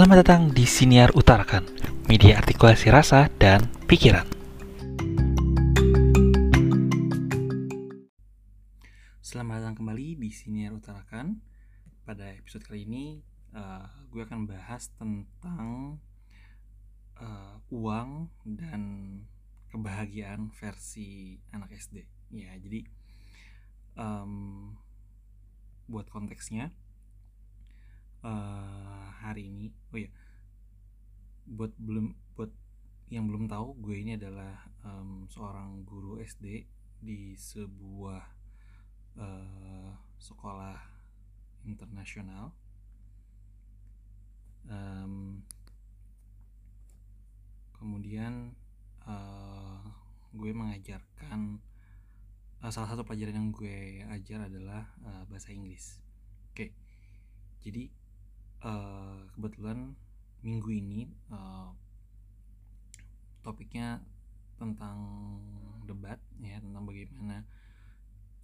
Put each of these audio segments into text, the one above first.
Selamat datang di Siniar Utarakan, media artikulasi rasa dan pikiran. Selamat datang kembali di Siniar Utarakan. Pada episode kali ini, uh, gue akan bahas tentang uh, uang dan kebahagiaan versi anak SD. Ya, jadi um, buat konteksnya, uh, hari ini. Oh ya buat belum buat yang belum tahu gue ini adalah um, seorang guru SD di sebuah uh, sekolah internasional. Um, kemudian uh, gue mengajarkan uh, salah satu pelajaran yang gue ajar adalah uh, bahasa Inggris. Oke. Okay. jadi uh, kebetulan minggu ini uh, topiknya tentang debat ya tentang bagaimana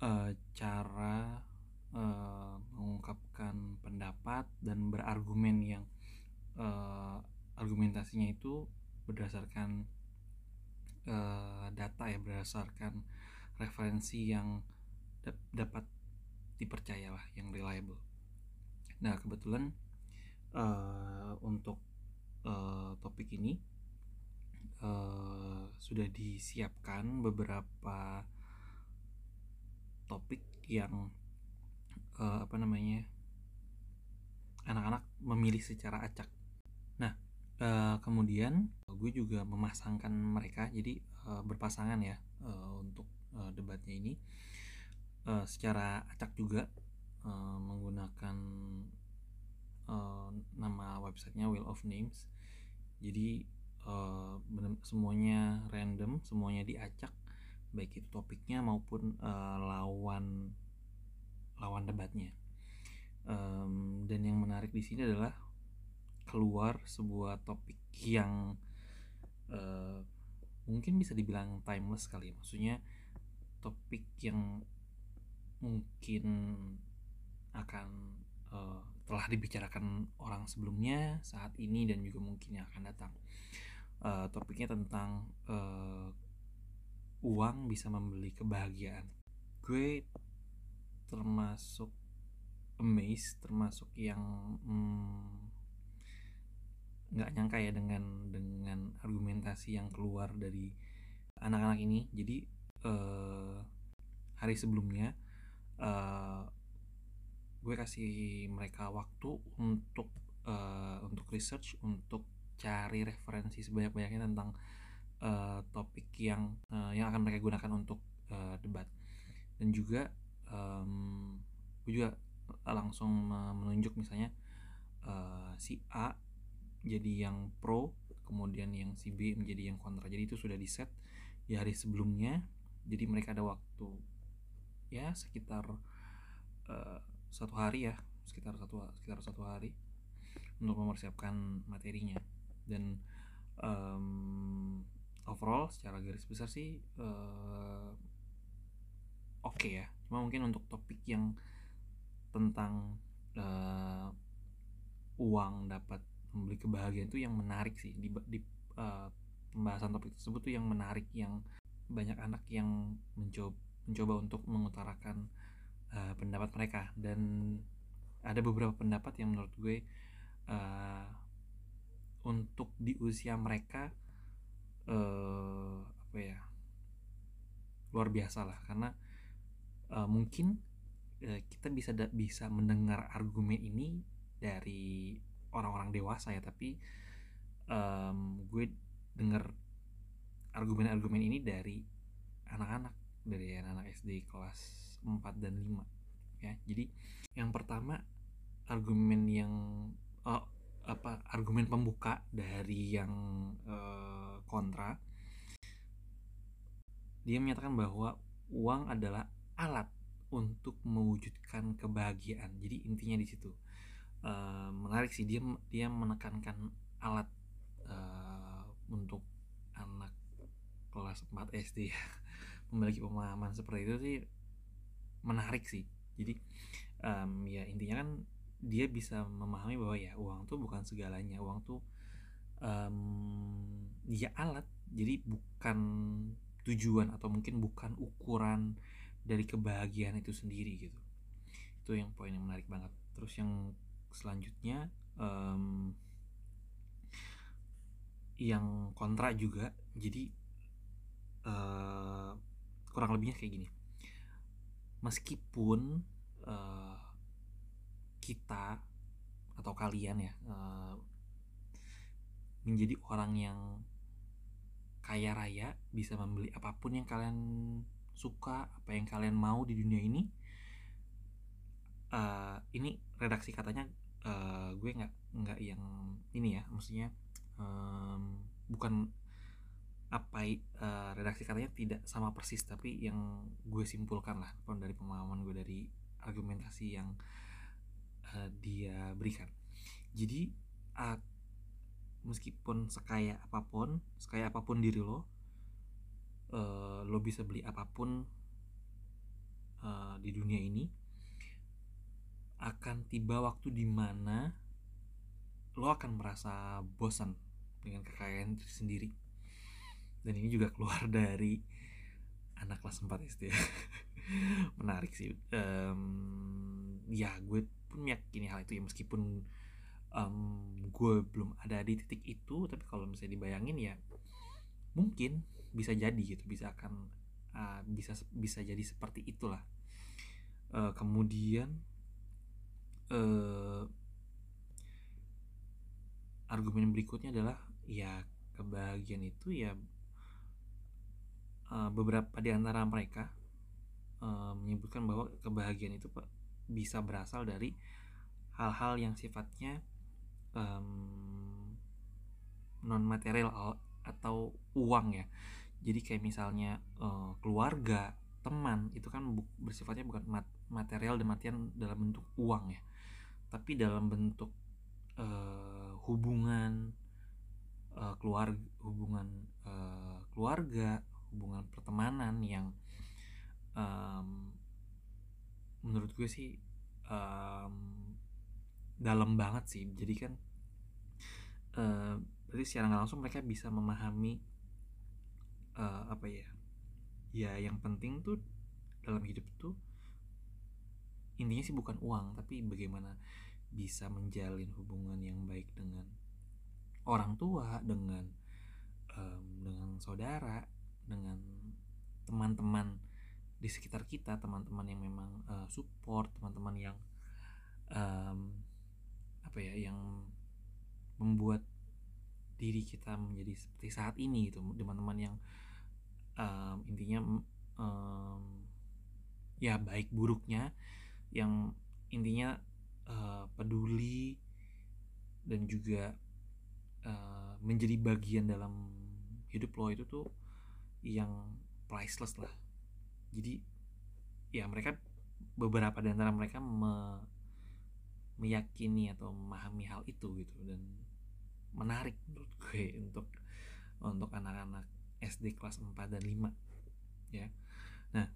uh, cara uh, mengungkapkan pendapat dan berargumen yang uh, argumentasinya itu berdasarkan uh, data ya berdasarkan referensi yang dapat dipercaya lah yang reliable. Nah kebetulan uh, untuk uh, topik ini uh, sudah disiapkan beberapa topik yang uh, apa namanya anak-anak memilih secara acak. Nah uh, kemudian gue juga memasangkan mereka jadi uh, berpasangan ya uh, untuk uh, debatnya ini uh, secara acak juga uh, menggunakan uh, nama websitenya Wheel of Names. Jadi uh, semuanya random semuanya diacak baik itu topiknya maupun uh, lawan lawan debatnya. Um, dan yang menarik di sini adalah keluar sebuah topik yang uh, mungkin bisa dibilang timeless kali ya. Maksudnya topik yang mungkin akan uh, telah dibicarakan orang sebelumnya saat ini dan juga mungkin yang akan datang. Uh, topiknya tentang uh, uang bisa membeli kebahagiaan. Gue termasuk amazed termasuk yang hmm, nggak hmm, nyangka ya dengan dengan argumentasi yang keluar dari anak-anak ini. Jadi uh, hari sebelumnya gue kasih mereka waktu untuk uh, untuk research untuk cari referensi sebanyak-banyaknya tentang uh, topik yang uh, yang akan mereka gunakan untuk uh, debat. Dan juga um, gue juga langsung menunjuk misalnya uh, si A jadi yang pro kemudian yang si B menjadi yang kontra. Jadi itu sudah di set di hari sebelumnya. Jadi mereka ada waktu ya sekitar satu hari ya sekitar satu sekitar satu hari untuk mempersiapkan materinya. Dan um, overall secara garis besar sih uh, oke okay ya. Cuma mungkin untuk topik yang tentang uh, uang dapat membeli kebahagiaan itu yang menarik sih. Di, di uh, pembahasan topik tersebut tuh yang menarik yang banyak anak yang mencoba mencoba untuk mengutarakan uh, pendapat mereka. Dan ada beberapa pendapat yang menurut gue uh, untuk di usia mereka uh, apa ya luar biasa lah. Karena uh, mungkin uh, kita bisa bisa mendengar argumen ini dari orang-orang dewasa ya. Tapi um, gue dengar argumen-argumen ini dari anak-anak dari anak-anak SD kelas 4 dan 5 ya. Jadi yang pertama argumen yang oh, apa argumen pembuka dari yang uh, kontra dia menyatakan bahwa uang adalah alat untuk mewujudkan kebahagiaan. Jadi intinya di situ. Uh, menarik sih dia dia menekankan alat uh, untuk anak kelas 4 SD ya. Memiliki pemahaman seperti itu sih menarik sih. Jadi um, ya intinya kan dia bisa memahami bahwa ya uang tuh bukan segalanya. Uang tuh um, ya alat. Jadi bukan tujuan atau mungkin bukan ukuran dari kebahagiaan itu sendiri gitu. Itu yang poin yang menarik banget. Terus yang selanjutnya um, yang kontra juga. Jadi uh, kurang lebihnya kayak gini meskipun uh, kita atau kalian ya uh, menjadi orang yang kaya raya bisa membeli apa pun yang kalian suka apa yang kalian mau di dunia ini uh, ini redaksi katanya uh, gue nggak nggak yang ini ya maksudnya um, bukan apa uh, redaksi katanya tidak sama persis tapi yang gue simpulkan lah dari pemahaman gue dari argumentasi yang uh, dia berikan. Jadi uh, meskipun sekaya apa pun sekaya apa pun diri lo uh, lo bisa beli apa pun uh, di dunia ini akan tiba waktu di mana lo akan merasa bosan dengan kekayaan sendiri dan ini juga keluar dari anak kelas 4 SD menarik sih. Um, ya gue pun meyakini hal itu ya meskipun um, gue belum ada di titik itu tapi kalau misalnya dibayangin ya mungkin bisa jadi gitu bisa akan uh, bisa bisa jadi seperti itulah. Uh, kemudian uh, argumen berikutnya adalah ya kebahagiaan itu ya uh, beberapa di antara mereka uh, menyebutkan bahwa kebahagiaan itu bisa berasal dari hal-hal yang sifatnya non material atau uang ya. Jadi kayak misalnya uh, keluarga teman itu kan bersifatnya bukan mat material dan dalam bentuk uang ya. Tapi dalam bentuk hubungan keluarga hubungan keluarga hubungan pertemanan yang um, menurut gue sih um, dalam banget sih. Jadi kan uh, berarti secara nggak langsung mereka bisa memahami uh, apa ya ya yang penting tuh dalam hidup tuh intinya sih bukan uang tapi bagaimana bisa menjalin hubungan yang baik dengan orang tua dengan um, dengan saudara dengan teman-teman di sekitar kita teman-teman yang memang uh, support teman-teman yang um, apa ya yang membuat diri kita menjadi seperti saat ini gitu. Teman-teman yang um, intinya um, ya baik buruknya yang intinya uh, peduli dan juga uh, menjadi bagian dalam hidup lo itu tuh yang priceless lah. Jadi ya mereka beberapa di antara mereka me, meyakini atau memahami hal itu gitu dan menarik menurut gue untuk untuk anak-anak SD kelas 4 dan 5 ya. Nah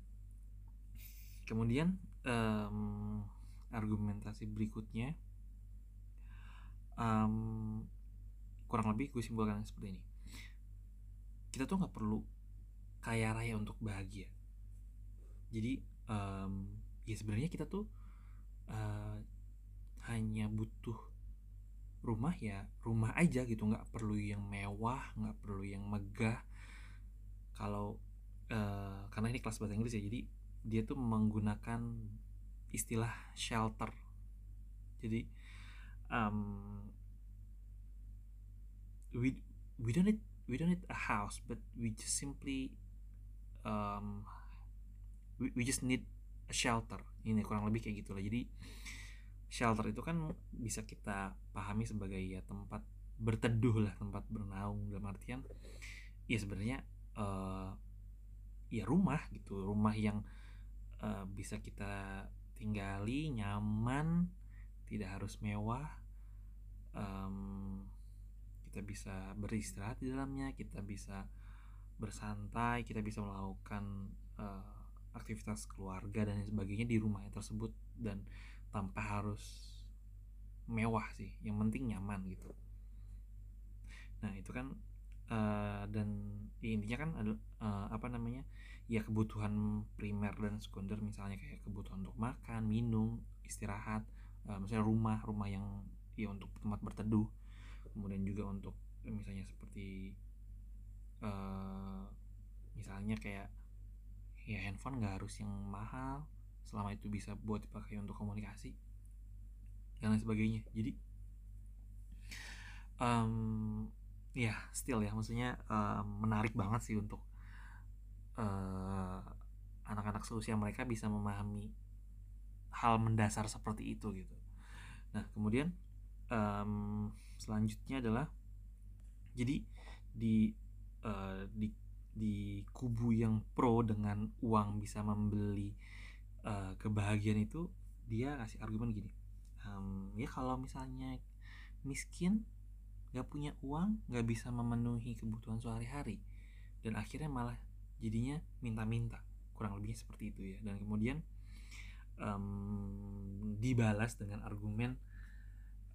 kemudian um, argumentasi berikutnya um, kurang lebih gue simpulkan seperti ini. Kita tuh nggak perlu kaya raya untuk bahagia. Jadi um, ya sebenarnya kita tuh uh, hanya butuh rumah ya rumah aja gitu. Nggak perlu yang mewah nggak perlu yang megah. Kalau uh, karena ini kelas bahasa Inggris ya jadi dia tuh menggunakan istilah shelter. Jadi um, we we don't need we don't need a house but we just simply um, we, we just need a shelter. Ini kurang lebih kayak gitulah. Jadi shelter itu kan bisa kita pahami sebagai ya tempat berteduh lah tempat bernaung. Dalam artian ya sebenarnya uh, ya rumah gitu. Rumah yang uh, bisa kita tinggali nyaman tidak harus mewah um, kita bisa beristirahat di dalamnya kita bisa bersantai kita bisa melakukan uh, aktivitas keluarga dan sebagainya di rumahnya tersebut dan tanpa harus mewah sih yang penting nyaman gitu. Nah itu kan uh, dan ya intinya kan ada uh, apa namanya ya kebutuhan primer dan sekunder misalnya kayak kebutuhan untuk makan minum istirahat uh, misalnya rumah rumah yang ya untuk tempat berteduh kemudian juga untuk misalnya seperti uh, misalnya kayak ya handphone nggak harus yang mahal selama itu bisa buat dipakai untuk komunikasi dan lain sebagainya. Jadi um, ya still ya maksudnya um, menarik banget sih untuk anak anak-anak seusia mereka bisa memahami hal mendasar seperti itu gitu. Nah kemudian um, selanjutnya adalah jadi di uh, di di kubu yang pro dengan uang bisa membeli uh, kebahagiaan itu dia kasih argumen gini um, ya kalau misalnya miskin nggak punya uang nggak bisa memenuhi kebutuhan sehari-hari dan akhirnya malah jadinya minta-minta kurang lebihnya seperti itu ya. Dan kemudian um, dibalas dengan argumen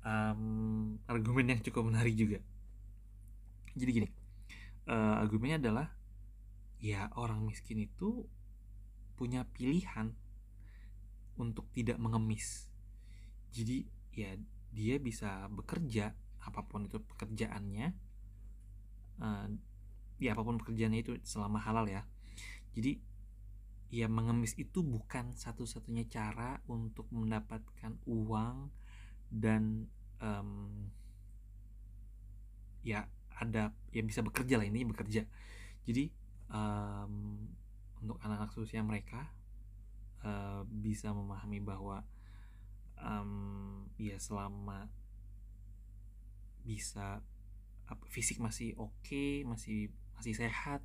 um, argumen yang cukup menarik juga. Jadi gini uh, argumennya adalah ya orang miskin itu punya pilihan untuk tidak mengemis. Jadi ya dia bisa bekerja apa pun itu pekerjaannya uh, ya apa pun pekerjaannya itu selama halal ya. Jadi ya mengemis itu bukan satu-satunya cara untuk mendapatkan uang dan um, ya ada ya bisa bekerja lah ini bekerja. Jadi um, untuk anak-anak seusia mereka uh, bisa memahami bahwa um, ya selama bisa apa, fisik masih oke okay, masih masih sehat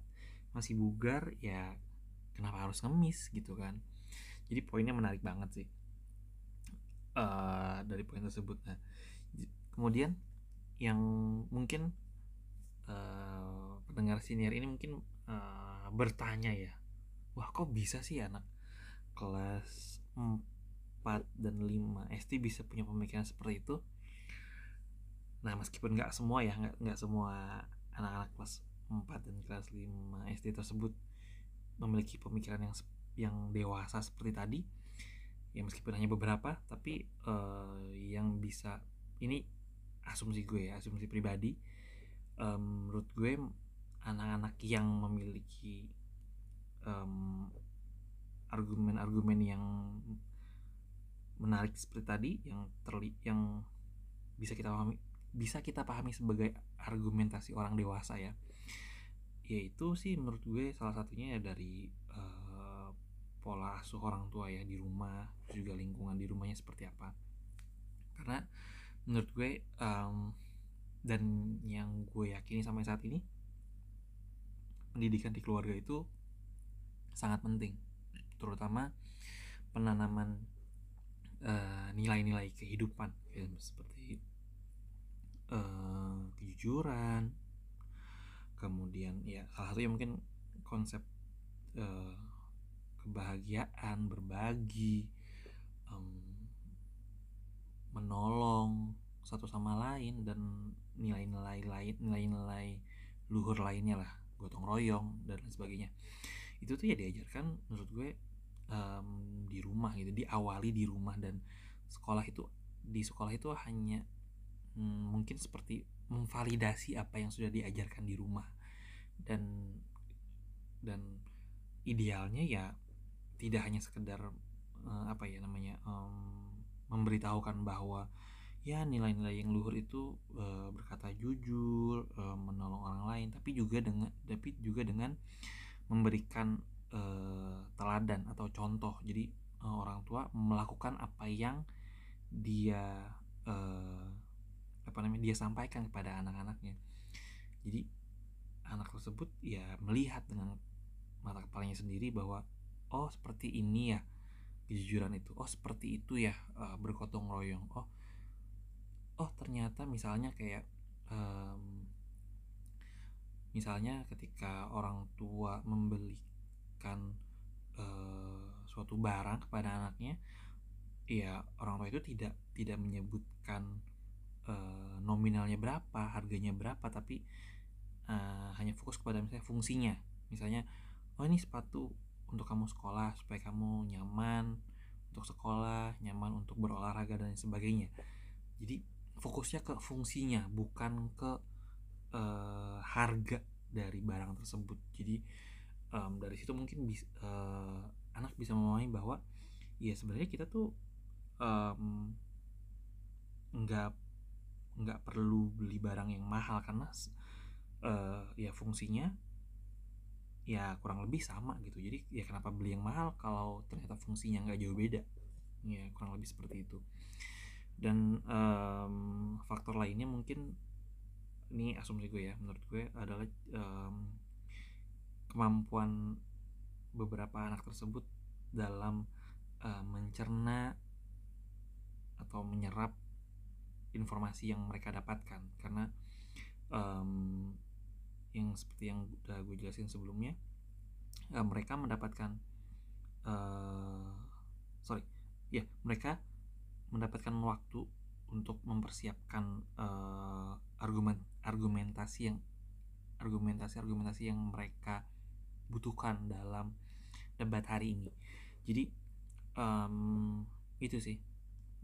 masih bugar ya kenapa harus ngemis gitu kan. Jadi poinnya menarik banget sih uh, dari poin tersebut. Nah kemudian yang mungkin uh, pendengar senior ini mungkin uh, bertanya ya wah kok bisa sih anak kelas 4 dan 5 SD bisa punya pemikiran seperti itu? Nah meskipun nggak semua ya nggak nggak semua anak-anak kelas 4 dan kelas 5 SD tersebut memiliki pemikiran yang yang dewasa seperti tadi ya meskipun hanya beberapa tapi uh, yang bisa ini asumsi gue ya asumsi pribadi um, menurut gue anak-anak yang memiliki um, argumen-argumen yang menarik seperti tadi yang terli yang bisa kita pahami bisa kita pahami sebagai argumentasi orang dewasa ya yaitu sih menurut gue salah satunya ya dari uh, pola asuh orang tua ya di rumah juga lingkungan di rumahnya seperti apa. Karena menurut gue um, dan yang gue yakini sampai saat ini pendidikan di keluarga itu sangat penting. Terutama penanaman eh, nilai-nilai uh, kehidupan. Ya, seperti uh, kejujuran kemudian ya salah satunya mungkin konsep uh, kebahagiaan berbagi um, menolong satu sama lain dan nilai-nilai lain nilai-nilai luhur lainnya lah gotong royong dan lain sebagainya. Itu tuh ya diajarkan menurut gue um, di rumah gitu diawali di rumah dan sekolah itu di sekolah itu hanya hmm, mungkin seperti memvalidasi apa yang sudah diajarkan di rumah. Dan dan idealnya ya tidak hanya sekedar uh, apa ya namanya um, memberitahukan bahwa ya nilai-nilai yang luhur itu uh, berkata jujur uh, menolong orang lain tapi juga dengan tapi juga dengan memberikan uh, teladan atau contoh. Jadi uh, orang tua melakukan apa yang dia uh, apa namanya dia sampaikan kepada anak-anaknya. Jadi anak tersebut ya melihat dengan mata kepalanya sendiri bahwa oh seperti ini ya kejujuran itu. Oh seperti itu ya bergotong royong. Oh oh ternyata misalnya kayak um, misalnya ketika orang tua membelikan uh, suatu barang kepada anaknya ya orang tua itu tidak tidak menyebutkan uh, nominalnya berapa harganya berapa tapi uh, hanya fokus kepada misalnya fungsinya. Misalnya oh ini sepatu untuk kamu sekolah supaya kamu nyaman untuk sekolah nyaman untuk berolahraga dan sebagainya. Jadi fokusnya ke fungsinya bukan ke uh, harga dari barang tersebut. Jadi um, dari situ mungkin bis, uh, anak bisa memahami bahwa ya sebenarnya kita tuh um, nggak nggak perlu beli barang yang mahal karena uh, ya fungsinya ya kurang lebih sama gitu. Jadi ya kenapa beli yang mahal kalau ternyata fungsinya nggak jauh beda? Ya kurang lebih seperti itu dan um, faktor lainnya mungkin ini asumsi gue ya menurut gue adalah um, kemampuan beberapa anak tersebut dalam uh, mencerna atau menyerap informasi yang mereka dapatkan. Karena um, yang seperti yang udah gue jelasin sebelumnya uh, mereka mendapatkan uh, sorry ya mereka mendapatkan waktu untuk mempersiapkan uh, argumen argumentasi yang argumentasi argumentasi yang mereka butuhkan dalam debat hari ini. Jadi um, itu sih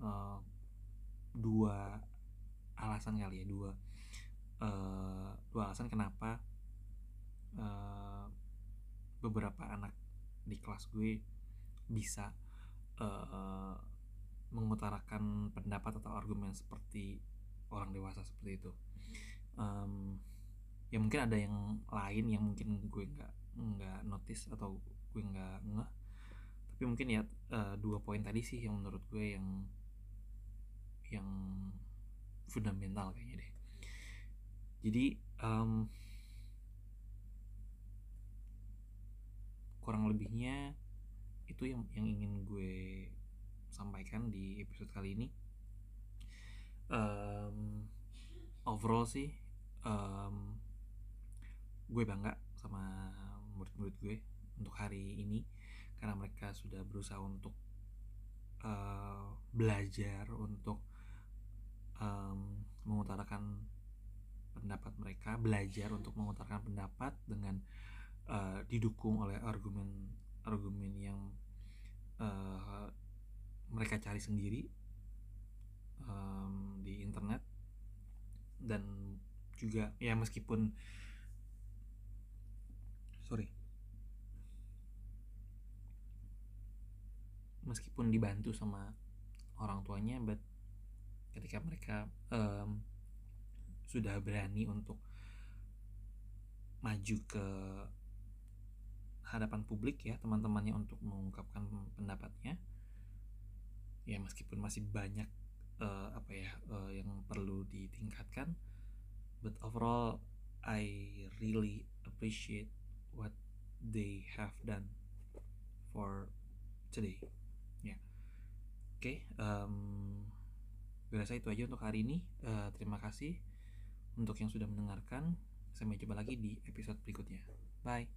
uh, dua alasan kali ya dua uh, dua alasan kenapa uh, beberapa anak di kelas gue bisa uh, mengutarakan pendapat atau argumen seperti orang dewasa seperti itu. Um, ya mungkin ada yang lain yang mungkin gue nggak nggak notice atau gue nggak ngeh tapi mungkin ya uh, dua poin tadi sih yang menurut gue yang yang fundamental kayaknya deh. Jadi um, kurang lebihnya itu yang yang ingin gue sampaikan di episode kali ini. Um, overall sih um, gue bangga sama murid-murid gue untuk hari ini karena mereka sudah berusaha untuk uh, belajar untuk um, mengutarakan pendapat mereka belajar untuk mengutarakan pendapat dengan uh, didukung oleh argumen argumen yang uh, mereka cari sendiri um, di internet. Dan juga ya meskipun sorry. Meskipun dibantu sama orang tuanya but ketika mereka um, sudah berani untuk maju ke hadapan publik ya teman-temannya untuk mengungkapkan pendapatnya ya meskipun masih banyak uh, apa ya uh, yang perlu ditingkatkan but overall I really appreciate what they have done for today. Ya. Yeah. oke okay, um, rasa itu aja untuk hari ini. Uh, terima kasih untuk yang sudah mendengarkan. Sampai jumpa lagi di episode berikutnya. Bye